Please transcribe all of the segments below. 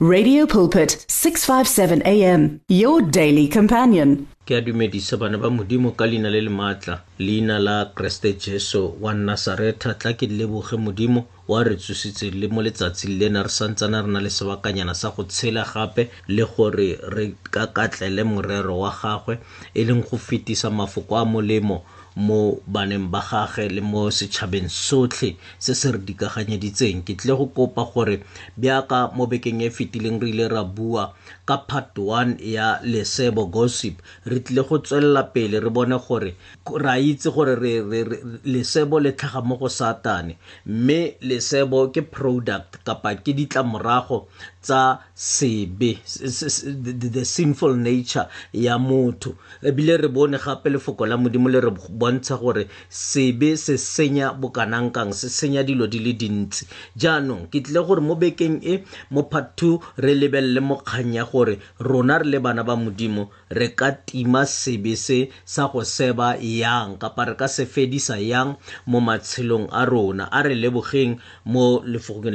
Radio Pulpit 657 AM your daily companion ke a dumedisa bana ba modimo ka leina le le maatla leina la keresete jesu wa nasaretha tla ke leboge modimo wa re tsositse le mo letsatsing lena re santsana re na le sebakanyana sa go tshela gape le gore re ka katlele morero wa gagwe e leng go fetisa mafoko a molemo mo baneng ba gage le mo setšhabeng sotlhe se se re dikaganyeditseng ke tlile go kopa gore bjaka mo bekeng e fetileng re ile ra bua ka part one ya lesebo gossip re tlile go tswelela pele re bone gore ra itse gore lesebo le tlhaga mo go satane mme lesebo ke product kapa ke ditlamorago tsa sebe the sinful nature ya motho ebile re bone gape lefoko la modimo le re bontsha gore sebe se senya bokanangkang se senya dilo di le dintsi jaanong ke tlile gore mo bekeng e mo part two re lebelele mo kgang ya gore rona re le bana ba modimo re ka tima sebe se sa go seba yang kapa re ka se fedisa yang mo matshelong a rona a re lebogeng mo lefogong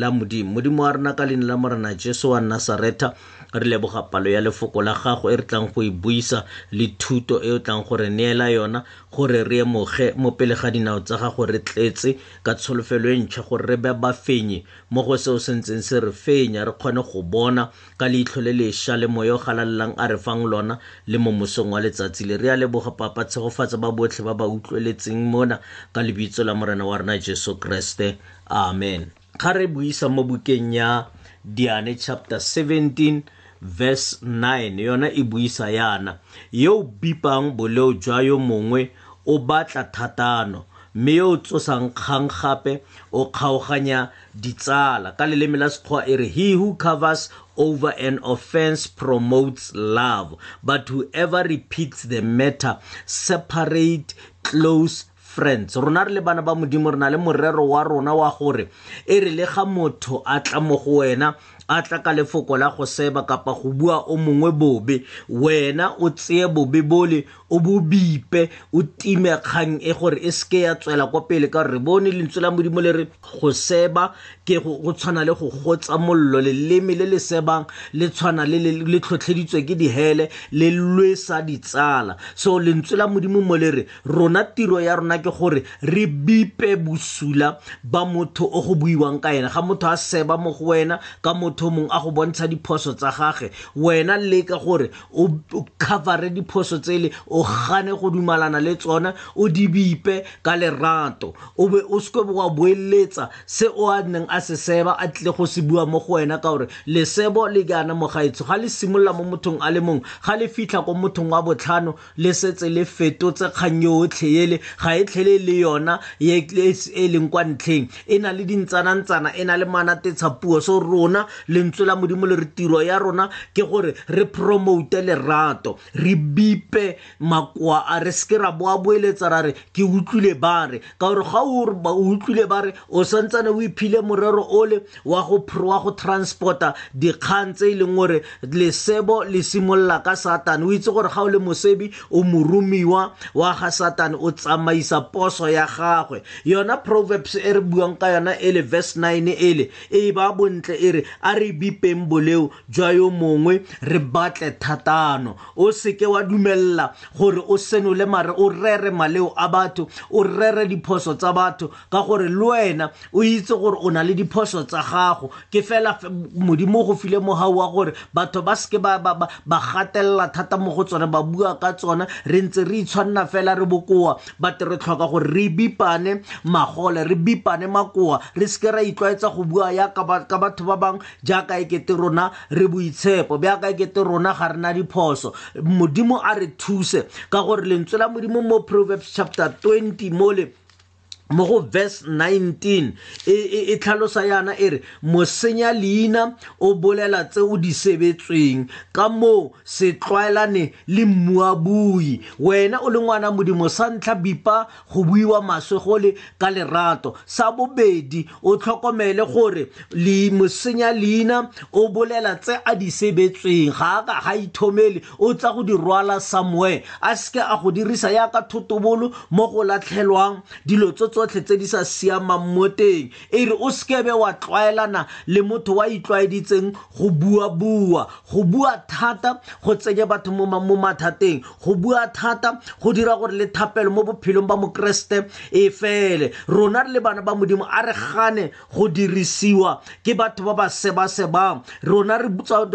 la modimo modimo wa rena ka leina la morena jesu wa nasaretha re leboga palo ya lefoko la gago e re tlang go e buisa le thuto e o tlang gore neela yona gore re emoge mo pele ga dinao tsa gago re tletse ka tsholofelo e ntšha gore re be bafenyi mo go seo se ntseng se re fenya re kgone go bona ka leitlho le lesha le moya o galalelang a re fang lona le mo mosong wa letsatsi le re a leboga papa tshegofatsa ba botlhe ba ba utlweletseng mona ka lebitso la morena wa rena jesu kreste amen ga re buisa mo bukeng ya diane chapter 17 verse 9 yona e buisa yana yo o bipang boleo jwa yo mongwe o batla thatano mme yo o tsosang kgang gape o kgaoganya ditsala ka leleme la sekgowa e re he who covers over an offense promotes love but whoever repeats the matter separate close friends rona re le bana ba modimo re na le morero wa rona wa gore e re le ga motho a tla mo go wena a tla ka lefoko la go seba kapa go bua o mongwe bobe wena o tseye bobe bole o bobipe o time kgang e gore e seke ya tswela kwa pele ka re bone lentswe la modimo le re go seba ke go tshwana le go gotsa mollo leleme le le sebang le tshwana le tlhotlheditswe ke dihele le lwesa ditsala so lentswe la modimo mo le re rona tiro ya rona ke gore re bipe bosula ba motho o go buiwang ka ena ga motho a seba mo go wena ka motho mongwe a go bontsha diphoso tsa gage wena le ka gore o covere diphoso tsele o gane go dumalana le tsona o di bipe ka lerato o be o seke wa boeletsa se o a neng a se seba a tlile go se bua mo go wena ka gore lesebo le kana mogaetsho ga le simolola mo mothong a le mongwe ga le fitlha ko mothong wa botlhano le setse le fetotse kgang yotlhe ele ga e tlhele le yona e, e, e leng kwa ntlheng e na le dintsanantsana e na le manatetsa puo so rona lentswe la modimo le re tiro ya rona ke gore re promote lerato re bipe makoa a re seke ra boa boeletsa ra re ke utlwile ba re ka gore ga o utlwile ba re o santsane o iphile morero ole wa go wa go transporta dikgang tse e leng gore lesebo le simolola ka satane o itse gore ga o le mosebi o moromiwa wa ga satane o tsamaisa poso ya gagwe yona proverbs e re buang ka yona ele verse 9 ele e ba bontle e re a re bipeng boleo jwa yo mongwe re batle thatano o seke wa dumelela gore o senole mare o rere maleo a batho o rere diphoso tsa batho ka gore le wena o itse gore o na le diphoso tsa gago ke fela modimo go file mogau wa gore batho ba seke ba gatelela thata mo go tsone ba bua ka tsone re ntse re itshwanela fela re bokoa bate re tlhoka gore re bipane magole re bipane makoa re seke ra itlwaetsa go bua ya ka batho ba bangwe jaaka e kete rona re boitshepo jaaka e kete rona ga rena diphoso modimo a re thuse ka gore lentswe la modimo mo proverbs chapter 20 mole mo go verse 19 e, e, e tlhalosa yana e re mosenya leina o bolela tse o di sebetsweng ka moo setlwaelane le mmuabui wena o le ngwana modimo sa ntlha bipa go buiwa maswe gole ka lerato sa bobedi o tlhokomele gore mosenya leina o bolela tse a di sebetsweng ga a ka ga ithomele o tla go di rwala somewhere a seke a go dirisa yaka thotobolo mo go latlhelwang dilo tso tsotlhe tse di sa siamang mo teng e re o sekebe wa tlwaelana le motho wa itlwaeditseng go bua bua go bua thata go tsenye batho mo mathateng go bua thata go dira gore le thapelo mo bophelong ba mokeresete e fele rona re le bana ba modimo a re gane go dirisiwa ke batho ba ba sebasebang rona re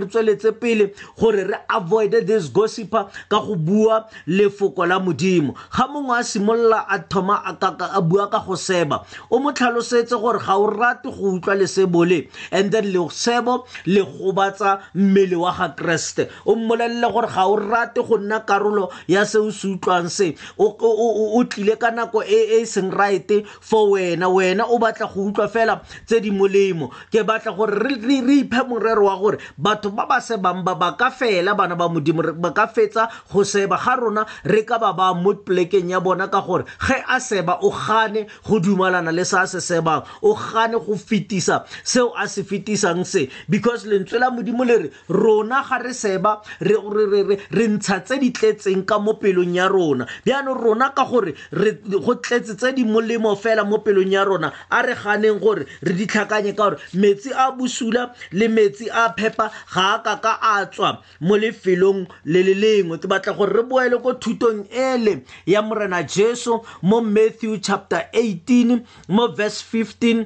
tsweletse pele gore re avoide this gossiper ka go bua lefoko la modimo ga mongwe a simolola a thoma a bua ka go seba o mo tlhalosetse gore ga o rate go utlwa lesebo le and then lesebo le gobatsa mmele wa ga keresete o mmolelele gore ga o rate go nna karolo ya se o se utlwang se o tlile ka nako e e seng right for wena wena o batla go utlwa fela tse di molemo ke batla gore re iphe morero wa gore batho ba ba sebang ba ba ka fela bana ba modimo ba ka fetsa go seba ga rona re ka ba ba mo plekeng ya bona ka gore ge a seba o gane go dumalana le se a se sebang o gane go fetisa seo a se fetisang se because lentswe la modimo le re rona ga re seba re ntsha tse di tletseng ka mo pelong ya rona bjaanong rona ka gore go tletse tse di molemo fela mo pelong ya rona a re ganeng gore re di tlhakanye ka gore metsi a bosula le metsi a phepa ga a ka ka a tswa mo lefelong le le lengwe ke batla gore re boele ko thutong ele ya morena jesu mo matthew chapter 18 mo verse 15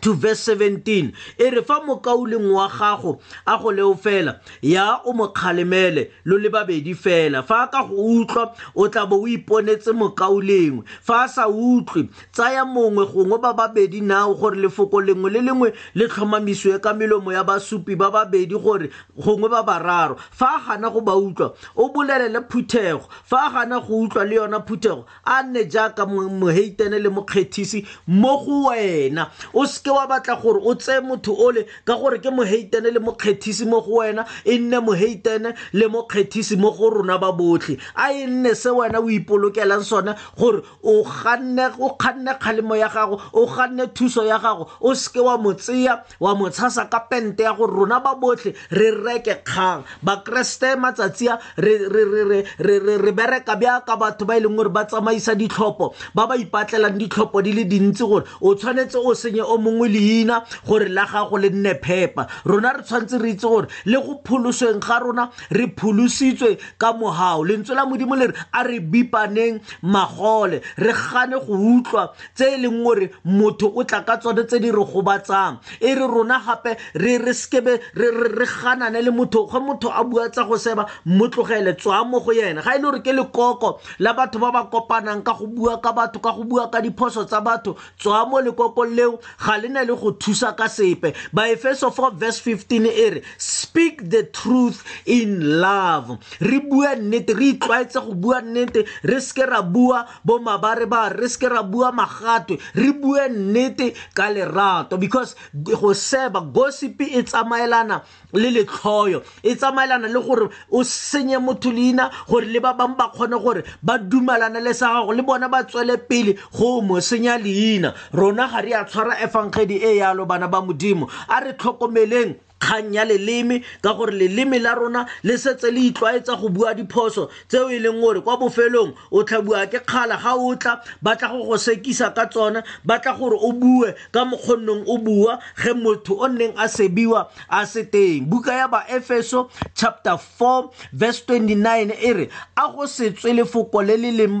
to verse 17 e re fa mokauleng wa gago a go leo fela ya o mo kgalemele lo le babedi fela fa a ka go utlwa o tla bo o iponetse mokaulengwe fa a sa utlwe tsaya mongwe gongwe ba babedi nao gore lefoko lengwe le lengwe le tlhomamisiwe ka melomo ya basupi ba babedi gore gongwe ba bararo fa a gana go ba utlwa o bolelele phuthego fa a gana go utlwa le yona phuthego a nne jaaka moheitene le mokgethisi mo go wena o seke wa batla gore o tseye motho ole ka gore ke moheitene le mokgethisi mo go wena e nne moheitene le mokgethisi mo go rona ba botlhe a e nne se wena o ipolokelang sone gore o kganne kgalemo ya gago o kganne thuso ya gago o seke wa mo tseya wa mo tshasa ka pente ya gore rona ba botlhe re reke kgang bakeresete matsatsi a re bereka bjaka batho ba e leng gore ba tsamaisa ditlhopho ba ba ipatlelang ditlhopho di le dintsi gore o tshwanetse o senye o mongwe leina gore la gago le nne phepa rona re tshwanetse re itse gore le go pholosweng ga rona re pholositswe ka mogao lentswe la modimo le re a re bipaneng magole re gane go utlwa tse e leng gore motho o tla ka tsone tse di re gobatsang e re rona gape re re sekebe re ganane le motho ge motho a bua tsa go seba mo tlogele tswa mo go yena ga e le gore ke lekoko la batho ba ba kopanang ka go bua ka batho ka go bua ka diphoso tsa batho tswa mo lekokong leo ga le na le go thusa ka sepe baefeso 4 verse 15 e re speak the truth in love re bua nnete re itlwaetse go bua nnete re seke ra bua bo mabare ba re seke ra bua magatwe re bue nnete ka lerato because go seba gossip e tsamaelana le letlhoyo e tsamaelana le gore o senye motho leina gore le ba bangwe ba kgone gore ba dumalane le sa gago le bona ba tswele pele go mo senya leina rona ga re a tshwara efangedi e yalo bana ba modimo a re tlhokomeleng kgang ya leleme ka gore leleme la rona le setse le itlwaetsa go bua diphoso tseo e leng gore kwa bofelong o tla bua ke kgala ga o tla ba tla go go sekisa ka tsone ba tla gore o bue ka mokgonnong o bua ge motho o neng a sebiwa a se teng buka ya baefeso chapter 4 verse 29 e re a go se tswe lefoko le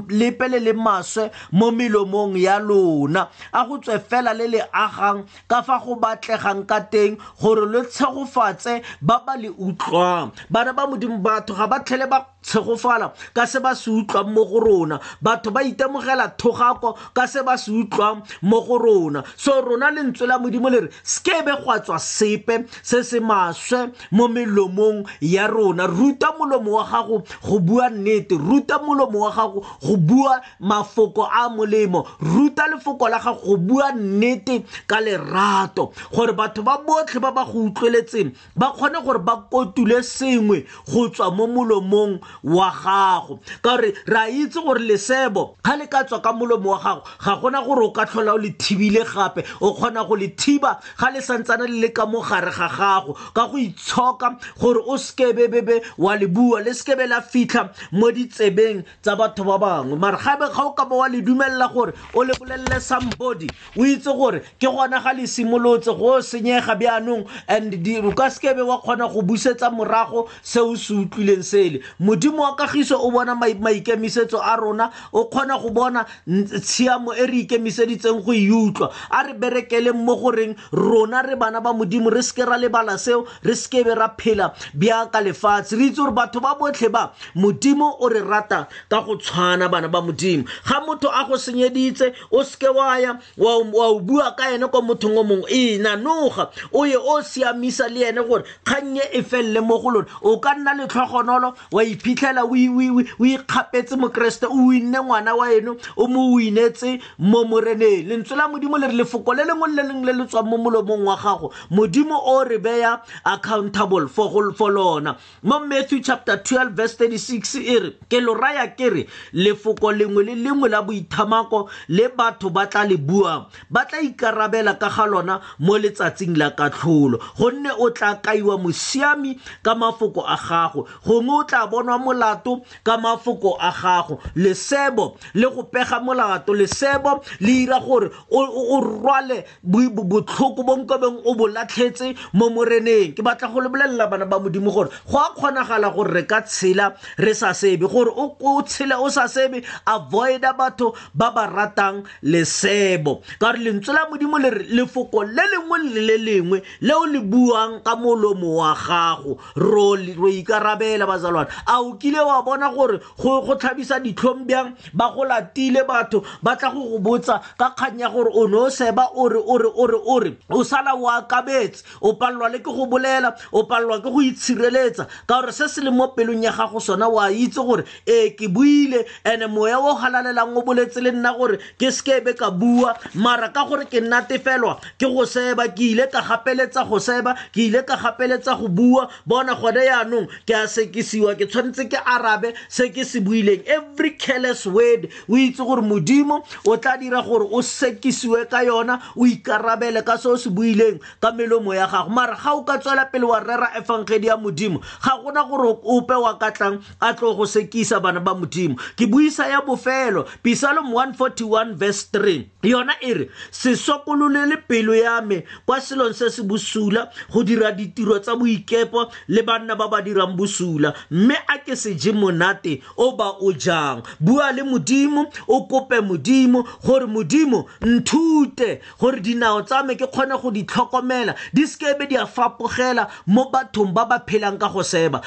lepe le le maswe mo melomong ya lona a go tswe fela le le agang ka fa go batlegang ka teng gore lo tshegofatse ba ba le utlwang bana ba modimo batho ga ba tlhele ba tshegofala ka se ba se utlwang mo go rona batho ba itemogela thogako ka se ba se utlwang mo go rona so rona lentswe la modimo le re sekebe gwa tswa sepe se se maswe mo melomong ya rona ruta molomo wa gago go bua nnete ruta molomo wa gago go bua mafoko a molemo ruta lefoko la gago go bua nnete ka lerato gore batho ba botlhe ba ba go utlweletseng ba kgone gore ba kotule sengwe go tswa mo molomong wa gago ka gore re a itse gore lesebo ga le ka tswa ka molomo wa gago ga gona gore o ka tlhola o le thibile gape o kgona go le thiba ga le santsane le le ka mo gare ga gago ka go itshoka gore o sekebebebe wa le bua le sekebe la fitlha mo ditsebeng tsa batho ba bangwe mara gabe ga o ka ba wa le dumelela gore o le bolelele somebody o itse gore ke gona ga le simolotse go senyega bjanong and o ka sekebe wa kgona go busetsa morago se o se utlwileng sele modimo wa kagiso o bona maikemisetso a rona o kgona go bona tshiamo e re ikemiseditseng go e utlwa a re berekeleng mo goreng rona re bana ba modimo re seke ra lebala seo re sekebe ra phela bjang ka lefatshe re itse gore batho ba botlhe ba modimo o re rata ka go tshwana bana ba modimo ga motho a go senyeditse o seke wa ya wa o bua ka ene kwa mothong o mongwe ee nanoga o ye o siamisa le ene gore kgannye e felele mo go lone o ka nna letlhogonolo wa iphitlhela o ikgapetse mokeresete o winne ngwana wa eno o mo winetse mo moreneng lentswe la modimo le re lefoko le lengwe le leng le le tswang mo molomong wa gago modimo o re beya accountable for, for lona mo matthew chapter 12 verse 36 e re ke lo raya ke re lefoko lengwe le lengwe la boithamako le batho ba tla le buang ba tla ikarabela ka ga lona mo letsatsing la katlholo gonne o tla kaiwa mosiami ka mafoko a gago gongwe o tla bonwa molato ka mafoko a gago lesebo le go pega molato lesebo le ira gore o rwale botlhoko bo nkobeng o bo latlhetse mo moreneng ke batla go lebelela bana ba modimo gore go a kgonagala gore re ka tshela re sa sebe gore o tshele o sa sebe avoida batho ba ba ratang lesebo ka gore lentswe la modimo le re lefoko le lengwe le le lengwe leo le buang ka molomo wa gago re ikarabela bazalwane a o kile wa bona gore go tlhabisa ditlhong bjang ba go latile batho ba tla go go botsa ka kgang ya gore o ne o seba ore ore ore ore o sala o akabetse o palelwa le ke go bolela o palelwa ke go itshireletsa ka gore se se le mo pelong ya gago sona o a itse gore ee ke buile and moya o halalelang o boletse le nna gore ke sekebe ka bua mara ka gore ke nnatefelwa ke go seba ke ile ka gapeletsa go seba ke ile ka gapeletsa go bua bona gone yaanong ke a sekisiwa ke tshwanetse ke arabe se ke se buileng every careless word o itse gore modimo o tla dira gore o sekisiwe ka yona o ikarabele ka se o se buileng ka melomo ya gago mara ga o ka tswela pele wa rera efangedi ya modimo ga gona gore ope wa katlang a tlo go sekisa bana ba modimo ke buisa ya bofelo pisalom 141 verse 3 yona e re se sokololele pelo ya me kwa selong se se bosula go dira ditiro tsa boikepo le banna ba ba dirang bosula mme a ke se je monate o ba o jang bua le modimo o kope modimo gore modimo nthute gore dinao tsa me ke kgone go di tlhokomela di sekebe di a fapogela mo bathong ba ba phelang ka go seba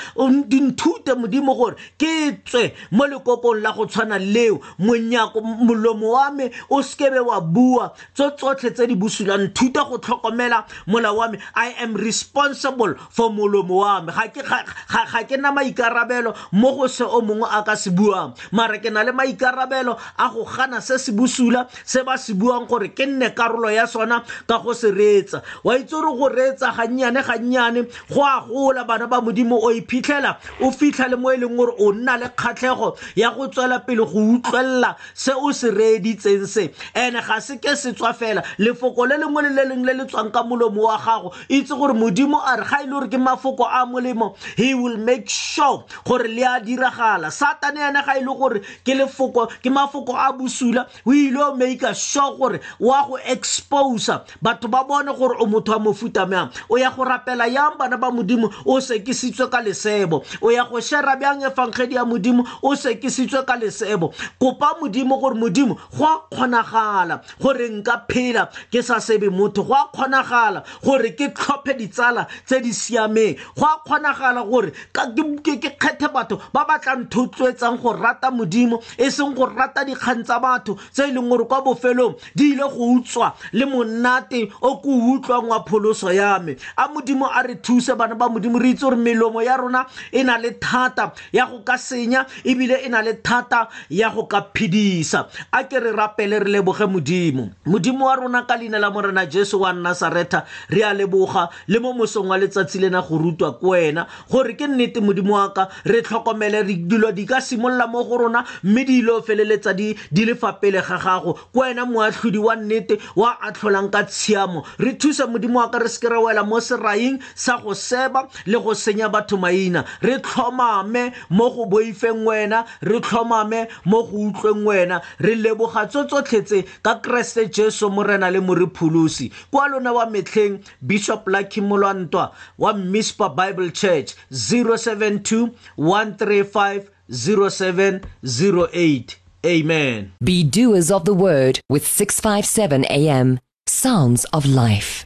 dinthute modimo gore ke tswe mo lekokong la go tshwana leo monyako molomo wa me o sekebe wa bua tso tsotlhe tse di bosulang thuta go tlhokomela molao wa me i am responsible for molomo wa me ga ke na maikarabelo mo go se o mongwe a ka se buang mare ke na le maikarabelo a go gana se se bosula se ba se buang gore ke nne karolo ya sona ka go se reetsa wa itse gore go reetsa gannyane gannyane go a gola bana ba modimo o iphitlhela o fitlha le mo e leng gore o nna le kgatlhego ya go tswela pele go utlwelela se o se reeditseng se ene ga se ke se tswa fela lefoko le lengwe le le lengwe le le tswang ka molomo wa gago itse gore modimo a re ga e le gore ke mafoko a molemo he will make sure gore le a diragala satane ene ga e le gore ke lefoko ke mafoko a bosula o ile o make sure gore wa go exposa batho ba bone gore o motho wa mofuta mang o ya go rapela yang bana ba modimo o sekisitswe ka lesebo o ya go shera bjang efangedi ya modimo o sekisitswe ka lesebo kopa modimo gore modimo go a kgonagala gore nka phela ke sa sebe motho go a kgonagala gore ke tlhophe ditsala tse di siameng go a kgonagala gore ke kgethe batho ba ba tla nthotloetsang go rata modimo e seng go rata dikgang tsa batho tse e leng gore kwa bofelong di ile go utswa le monate o ko utlwang wa pholoso ya me a modimo a re thuse bana ba modimo re itse gore melomo ya rona e na le thata ya go ka senya ebile e na le thata ya go ka phedisa a ke re rapele re leboge modimo modimo wa rona ka leina la morena jesu wa nasaretha re a leboga le mo mosong wa letsatsi lena go rutwa ko wena gore ke nnete modimo wa ka re tlhokomele dilo di ka simolola mo go rona mme di ile feleletsa di le fa pele ga gago ko wena moatlhodi wa nnete wa atlholang ka tshiamo re thuse modimo wa ka re se ke ra wela mo seraing sa go seba le go senya batho maina re tlhomame mo go boifeng wena re tlhomame mo go utlweng wena re leboga tso tsotlhe tse ka keresete jesu morena le moripholosi kwa lona wa metlheng bishop lucky molwantwa wa mispa bible church 072 135 0708 Amen. Be doers of the word with 657 AM. Sounds of life.